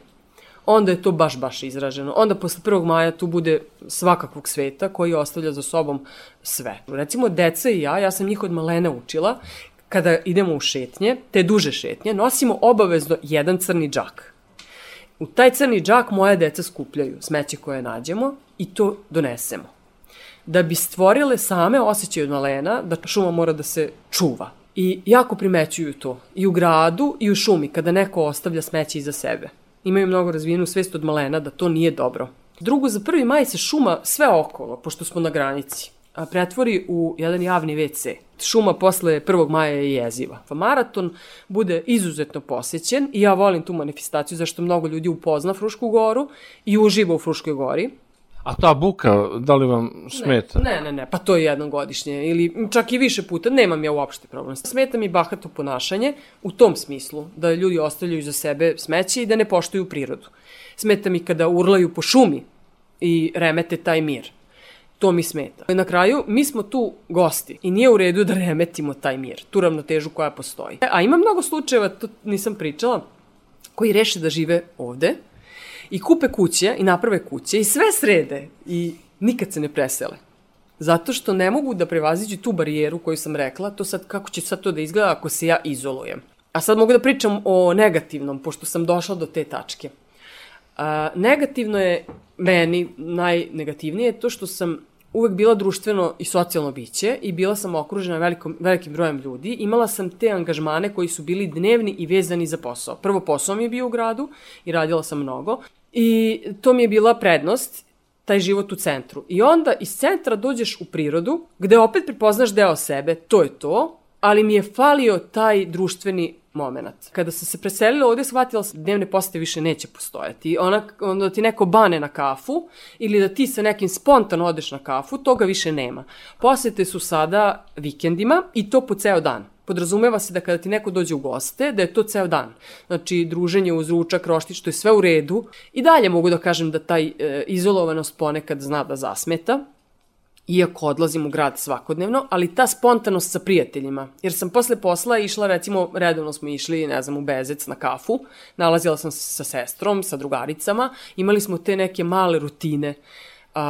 S12: onda je to baš, baš izraženo. Onda posle 1. maja tu bude svakakvog sveta koji ostavlja za sobom sve. Recimo, deca i ja, ja sam njih od malena učila, kada idemo u šetnje, te duže šetnje, nosimo obavezno jedan crni džak. U taj crni džak moje deca skupljaju smeće koje nađemo i to donesemo da bi stvorile same osjećaj od malena da šuma mora da se čuva. I jako primećuju to. I u gradu i u šumi kada neko ostavlja smeće iza sebe. Imaju mnogo razvijenu svest od malena da to nije dobro. Drugo, za prvi maj se šuma sve okolo, pošto smo na granici, a pretvori u jedan javni WC. Šuma posle 1. maja je jeziva. Maraton bude izuzetno posećen i ja volim tu manifestaciju zašto mnogo ljudi upozna Frušku goru i uživa u Fruškoj gori.
S2: A ta buka, da li vam smeta?
S12: Ne, ne, ne, pa to je jednom godišnje ili čak i više puta, nemam ja uopšte problem. Smeta mi bahato ponašanje u tom smislu, da ljudi ostavljaju za sebe smeće i da ne poštuju prirodu. Smeta mi kada urlaju po šumi i remete taj mir. To mi smeta. Na kraju, mi smo tu gosti i nije u redu da remetimo taj mir, tu ravnotežu koja postoji. A ima mnogo slučajeva, to nisam pričala, koji reše da žive ovde, i kupe kuće i naprave kuće i sve srede i nikad se ne presele. Zato što ne mogu da prevaziđu tu barijeru koju sam rekla, to sad kako će sad to da izgleda ako se ja izolujem. A sad mogu da pričam o negativnom, pošto sam došla do te tačke. A, negativno je meni, najnegativnije, to što sam uvek bila društveno i socijalno biće i bila sam okružena velikom, velikim brojem ljudi. Imala sam te angažmane koji su bili dnevni i vezani za posao. Prvo posao mi je bio u gradu i radila sam mnogo i to mi je bila prednost taj život u centru. I onda iz centra dođeš u prirodu, gde opet prepoznaš deo sebe, to je to, ali mi je falio taj društveni moment. Kada sam se preselila ovde, shvatila sam da dnevne posete više neće postojati. Ona, onda ti neko bane na kafu ili da ti sa nekim spontano odeš na kafu, toga više nema. Posete su sada vikendima i to po ceo dan. Podrazumeva se da kada ti neko dođe u goste, da je to ceo dan. Znači, druženje uz ručak, roštić, to je sve u redu. I dalje mogu da kažem da taj e, izolovanost ponekad zna da zasmeta, iako odlazim u grad svakodnevno, ali ta spontanost sa prijateljima, jer sam posle posla išla, recimo, redovno smo išli, ne znam, u Bezec na kafu, nalazila sam se sa sestrom, sa drugaricama, imali smo te neke male rutine uh,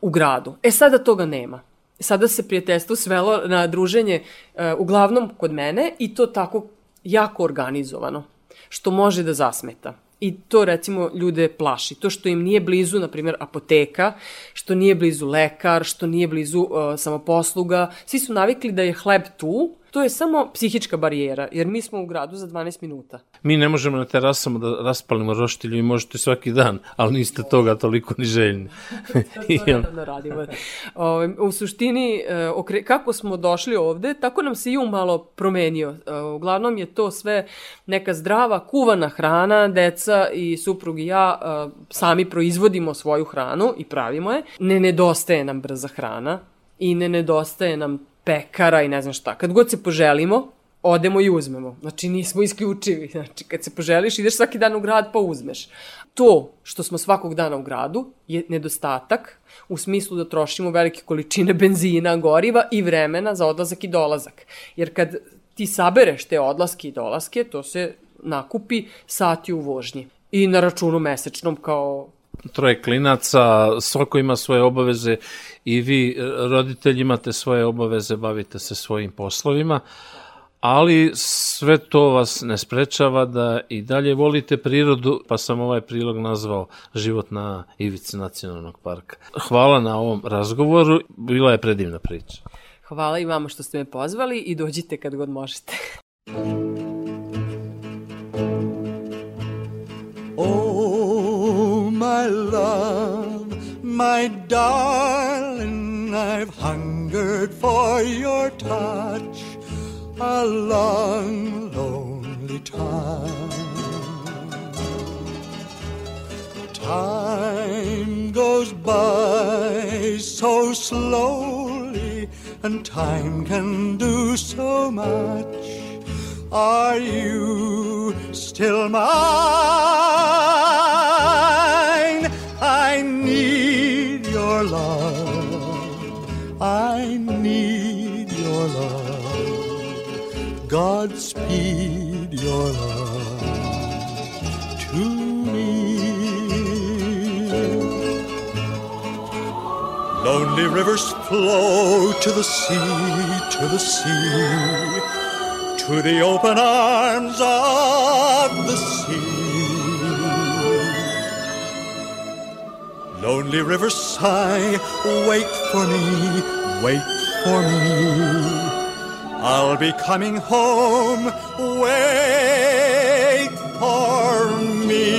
S12: u gradu. E, sada toga nema. Sada se prijateljstvo svelo na druženje uh, uglavnom kod mene i to tako jako organizovano, što može da zasmeta. I to recimo ljude plaši. To što im nije blizu, na primjer, apoteka, što nije blizu lekar, što nije blizu uh, samoposluga. Svi su navikli da je hleb tu, To je samo psihička barijera, jer mi smo u gradu za 12 minuta.
S2: Mi ne možemo na terasama da raspalimo roštilju i možete svaki dan, ali niste toga toliko ni željni.
S12: to naravno radimo. O, u suštini, e, kako smo došli ovde, tako nam se i um malo promenio. E, uglavnom je to sve neka zdrava, kuvana hrana, deca i suprug i ja e, sami proizvodimo svoju hranu i pravimo je. Ne nedostaje nam brza hrana, i ne nedostaje nam pekara i ne znam šta. Kad god se poželimo, odemo i uzmemo. Znači, nismo isključivi. Znači, kad se poželiš, ideš svaki dan u grad pa uzmeš. To što smo svakog dana u gradu je nedostatak u smislu da trošimo velike količine benzina, goriva i vremena za odlazak i dolazak. Jer kad ti sabereš te odlaske i dolaske, to se nakupi sati u vožnji. I na računu mesečnom kao
S2: troje klinaca, svako ima svoje obaveze i vi e, roditelji imate svoje obaveze, bavite se svojim poslovima, ali sve to vas ne sprečava da i dalje volite prirodu, pa sam ovaj prilog nazvao Život na ivici nacionalnog parka. Hvala na ovom razgovoru, bila je predivna priča.
S12: Hvala i vama što ste me pozvali i dođite kad god možete.
S13: My darling, I've hungered for your touch a long, lonely time. Time goes by so slowly, and time can do so much. Are you still mine? Godspeed your love to me. Lonely rivers flow to the sea, to the sea to the open arms of the sea. Lonely rivers sigh, wait for me, wait for me. I'll be coming home, wait for me.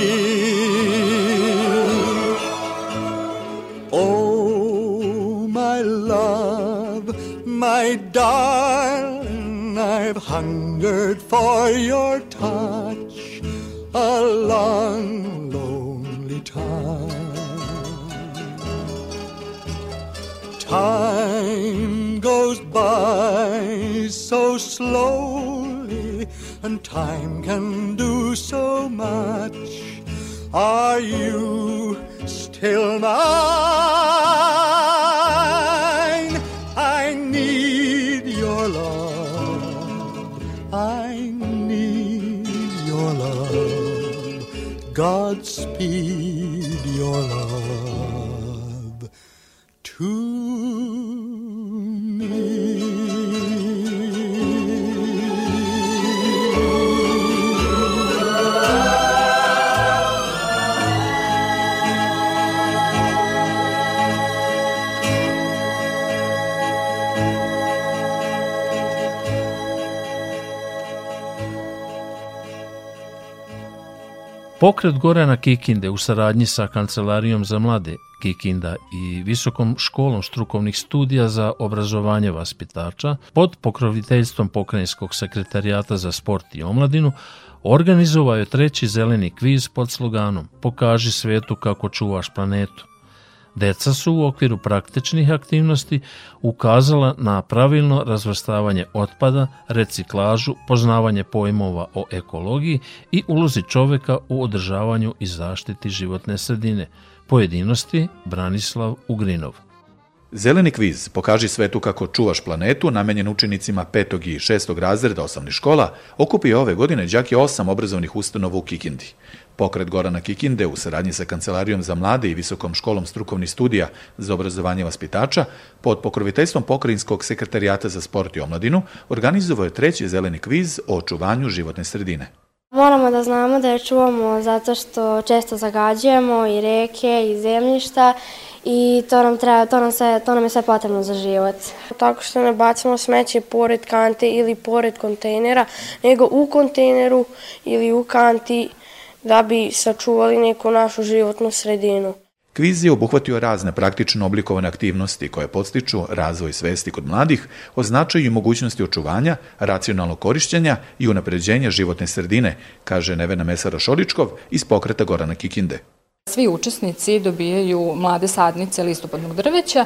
S13: Oh, my love, my darling I've hungered for your touch a long, lonely time. Time goes by so slowly, and time can do so much. Are you still mine? I need your love. I need your love. Godspeed your love
S2: Pokret Gorana Kikinde u saradnji sa Kancelarijom za mlade Kikinda i Visokom školom strukovnih studija za obrazovanje vaspitača pod pokroviteljstvom Pokrajinskog sekretarijata za sport i omladinu organizovao je treći zeleni kviz pod sloganom Pokaži svetu kako čuvaš planetu. Deca su u okviru praktičnih aktivnosti ukazala na pravilno razvrstavanje otpada, reciklažu, poznavanje pojmova o ekologiji i ulozi čoveka u održavanju i zaštiti životne sredine. Pojedinosti Branislav Ugrinov.
S14: Zeleni kviz Pokaži svetu kako čuvaš planetu, namenjen učenicima 5. i 6. razreda osnovnih škola, okupio ove godine đake osam obrazovnih ustanova u Kikindi. Pokret Gorana Kikinde u saradnji sa Kancelarijom za mlade i Visokom školom strukovnih studija za obrazovanje vaspitača pod pokroviteljstvom Pokrajinskog sekretarijata za sport i omladinu organizovao je treći zeleni kviz o očuvanju životne sredine.
S15: Moramo da znamo da je čuvamo zato što često zagađujemo i reke i zemljišta i to nam, treba, to nam, sve, to nam je sve potrebno za život.
S16: Tako što ne bacimo smeće pored kante ili pored kontejnera, nego u kontejneru ili u kanti da bi sačuvali neku našu životnu sredinu.
S14: Kviz je obuhvatio razne praktično oblikovane aktivnosti koje podstiču razvoj svesti kod mladih o značaju i mogućnosti očuvanja, racionalnog korišćenja i unapređenja životne sredine, kaže Nevena Mesara Šoričkov iz pokreta Gorana Kikinde.
S17: Svi učesnici dobijaju mlade sadnice listopadnog drveća,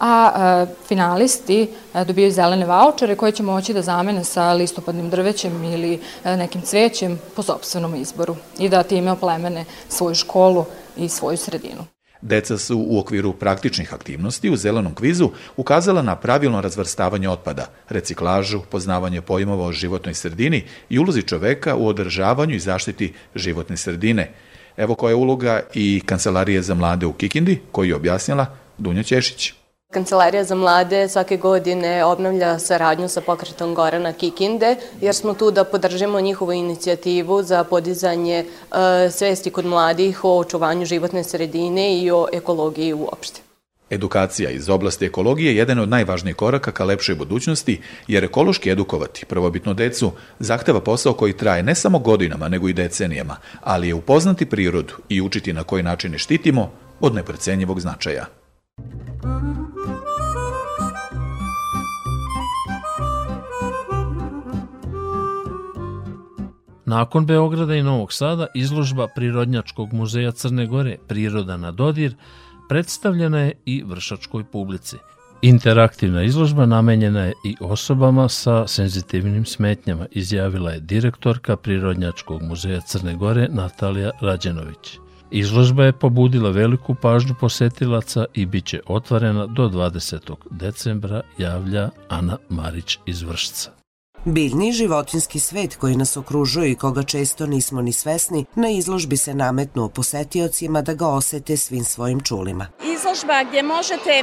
S17: a e, finalisti e, dobijaju zelene vaučere koje će moći da zamene sa listopadnim drvećem ili e, nekim cvećem po sobstvenom izboru i da time oplemene svoju školu i svoju sredinu.
S14: Deca su u okviru praktičnih aktivnosti u zelenom kvizu ukazala na pravilno razvrstavanje otpada, reciklažu, poznavanje pojmova o životnoj sredini i ulozi čoveka u održavanju i zaštiti životne sredine. Evo koja je uloga i Kancelarije za mlade u Kikindi, koju je objasnila Dunja Ćešić.
S18: Kancelarija za mlade svake godine obnavlja saradnju sa pokretom Gorana Kikinde, jer smo tu da podržimo njihovu inicijativu za podizanje e, svesti kod mladih o očuvanju životne sredine i o ekologiji uopšte.
S14: Edukacija iz oblasti ekologije je jedan od najvažnijih koraka ka lepšoj budućnosti, jer ekološki edukovati prvobitno decu zahteva posao koji traje ne samo godinama, nego i decenijama, ali je upoznati prirodu i učiti na koji način je štitimo od neprecenjivog značaja.
S2: Nakon Beograda i Novog Sada, izložba Prirodnjačkog muzeja Crne Gore Priroda na dodir predstavljena je i vršačkoj publici. Interaktivna izložba namenjena je i osobama sa senzitivnim smetnjama, izjavila je direktorka Prirodnjačkog muzeja Crne Gore Natalija Rađenović. Izložba je pobudila veliku pažnju posetilaca i bit će otvorena do 20. decembra, javlja Ana Marić iz Vršca.
S19: Biljni životinski svet koji nas okružuje i koga često nismo ni svesni, na izložbi se nametnuo posetiocima da ga osete svim svojim čulima.
S20: Izložba gdje možete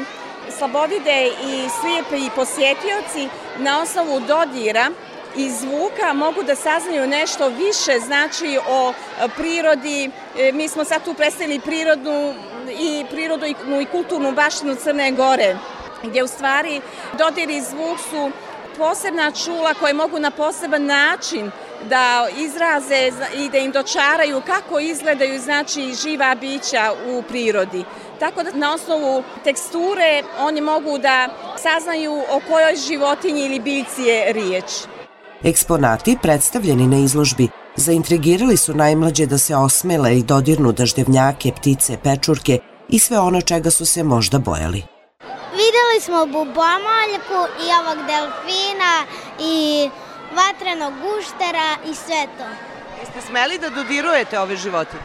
S20: slabovide i slijepi posjetioci na osnovu dodira i zvuka mogu da saznaju nešto više znači o prirodi. E, mi smo sad tu predstavili prirodnu i prirodnu i kulturnu baštinu Crne Gore gdje u stvari dodir i zvuk su posebna čula koje mogu na poseban način da izraze i da im dočaraju kako izgledaju znači živa bića u prirodi. Tako da na osnovu teksture oni mogu da saznaju o kojoj životinji ili biljci je riječ.
S19: Eksponati predstavljeni na izložbi zaintrigirali su najmlađe da se osmele i dodirnu daždevnjake, ptice, pečurke i sve ono čega su se možda bojali.
S21: Videli smo bubomoljku i ovog delfina i vatrenog guštera i sve to.
S22: Jeste smeli da dodirujete ove životinje?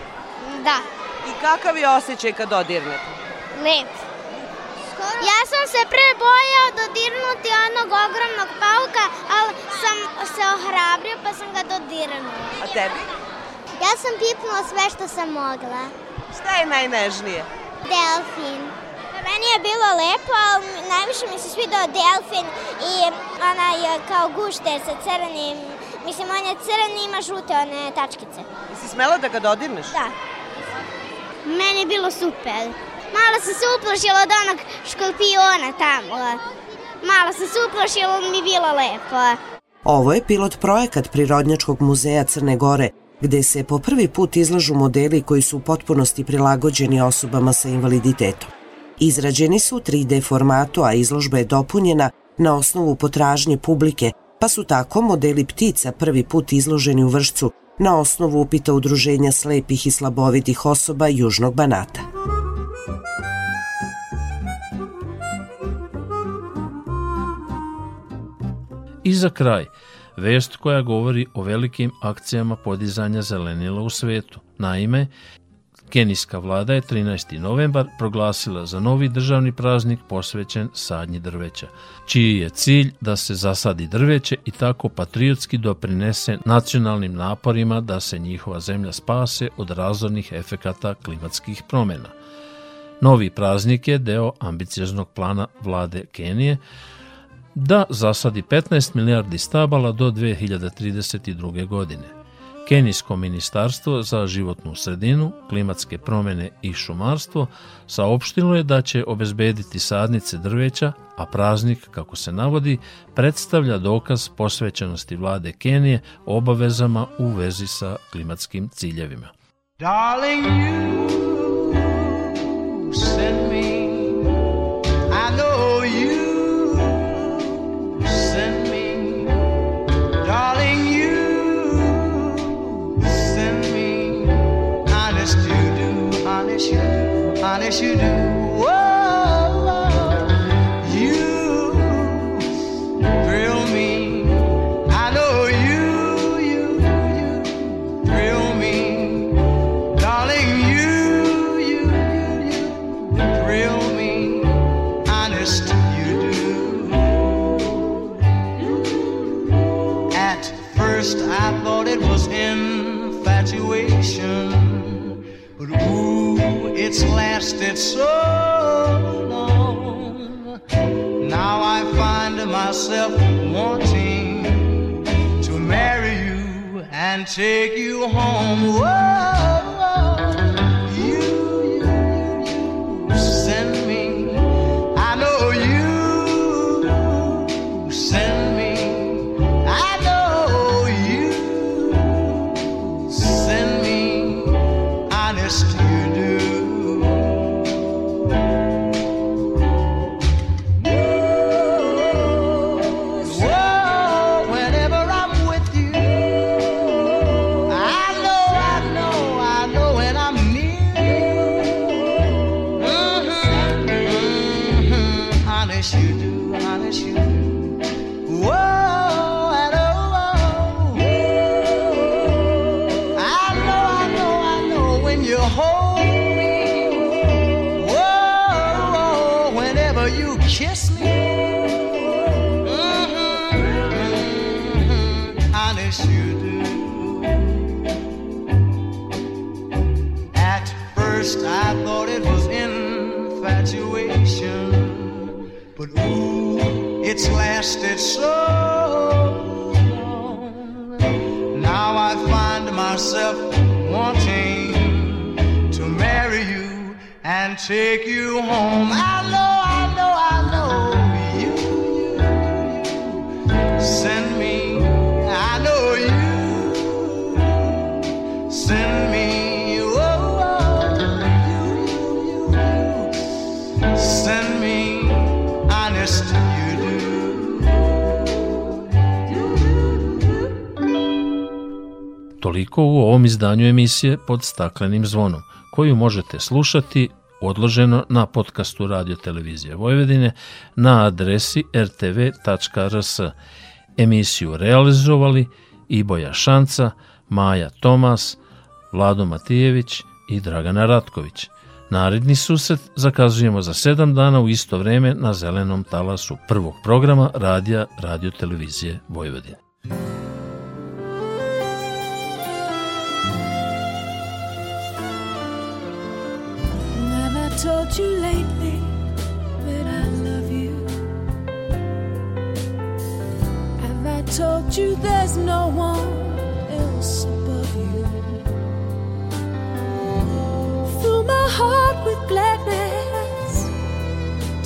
S21: Da.
S22: I kakav je osjećaj kad dodirnete?
S21: Lep. Ja sam se pre bojao dodirnuti onog ogromnog pauka, ali sam se ohrabrio pa sam ga dodirnuo.
S22: A tebi?
S21: Ja sam pipnula sve što sam mogla.
S22: Šta je najnežnije?
S21: Delfin. Meni je bilo lepo, ali najviše mi se svidao delfin i onaj kao gušter sa crnim, mislim on je crn i ima žute one tačkice.
S22: Jesi smela da ga dodirneš?
S21: Da. Meni je bilo super. Malo sam se uplošila od onog škorpiona tamo. Malo sam se uplošila, mi je bilo lepo.
S19: Ovo je pilot projekat Prirodnjačkog muzeja Crne Gore, gde se po prvi put izlažu modeli koji su u potpunosti prilagođeni osobama sa invaliditetom. Izrađeni su u 3D formatu, a izložba je dopunjena na osnovu potražnje publike, pa su tako modeli ptica prvi put izloženi u vršcu na osnovu upita Udruženja slepih i slabovidih osoba Južnog Banata.
S23: I za kraj, vest koja govori o velikim akcijama podizanja zelenila u svetu. Naime, Kenijska vlada je 13. novembar proglasila za novi državni praznik posvećen sadnji drveća, čiji je cilj da se zasadi drveće i tako patriotski doprinese nacionalnim naporima da se njihova zemlja spase od razornih efekata klimatskih promjena. Novi praznik je deo ambicioznog plana vlade Kenije da zasadi 15 milijardi stabala do 2032. godine. Kenijsko ministarstvo za životnu sredinu, klimatske promjene i šumarstvo saopštilo je da će obezbediti sadnice drveća, a praznik, kako se navodi, predstavlja dokaz posvećenosti vlade Kenije obavezama u vezi sa klimatskim ciljevima. Darling, you honest you do. Take you home. I know, Toliko u ovom izdanju emisije pod staklenim zvonom, koju možete slušati odloženo na podcastu Radio Televizije Vojvodine na adresi rtv.rs. Emisiju realizovali Iboja Šanca, Maja Tomas, Vlado Matijević i Dragana Ratković. Naredni susret zakazujemo za sedam dana u isto vreme na zelenom talasu prvog programa radija Radio Televizije Vojvodine. Told you lately that I love you? Have I told you there's no one else above you? Fill my heart with gladness,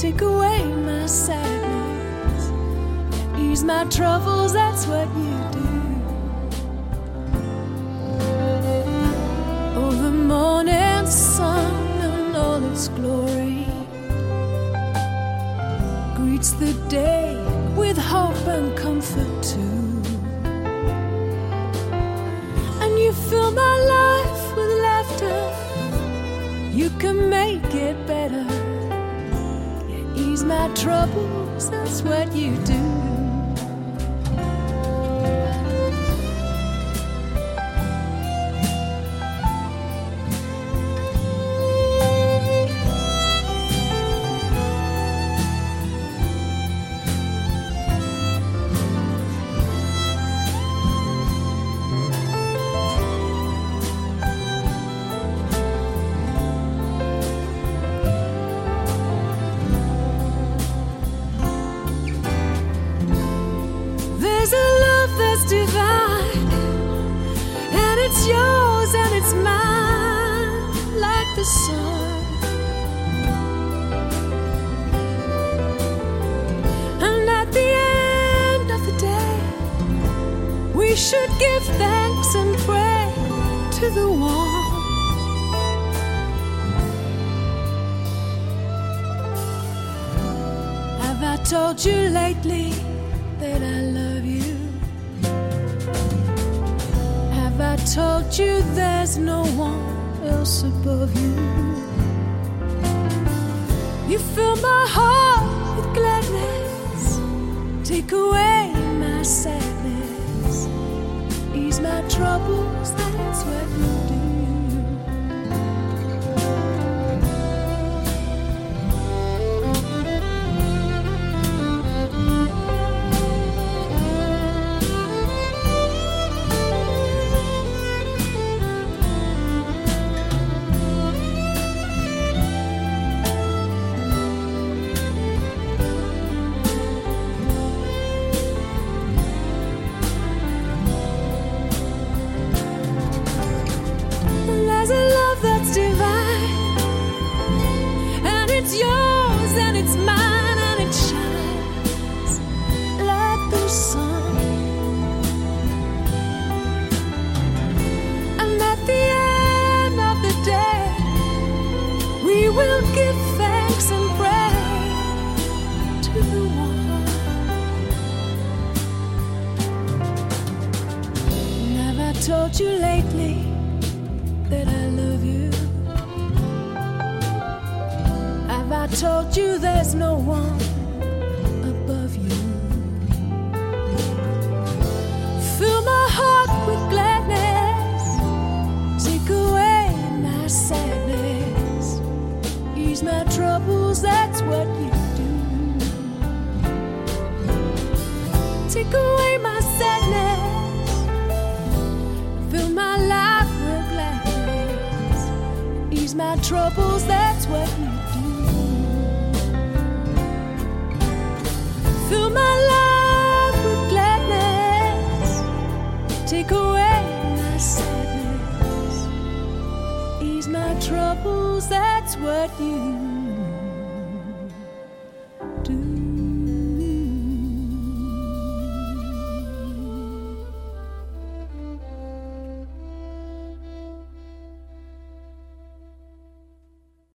S23: take away my sadness, ease my troubles, that's what you do. Oh, the morning sun all its glory greets the day with hope and comfort too. And you fill my life with laughter, you can make it better. You ease my troubles, that's what you do.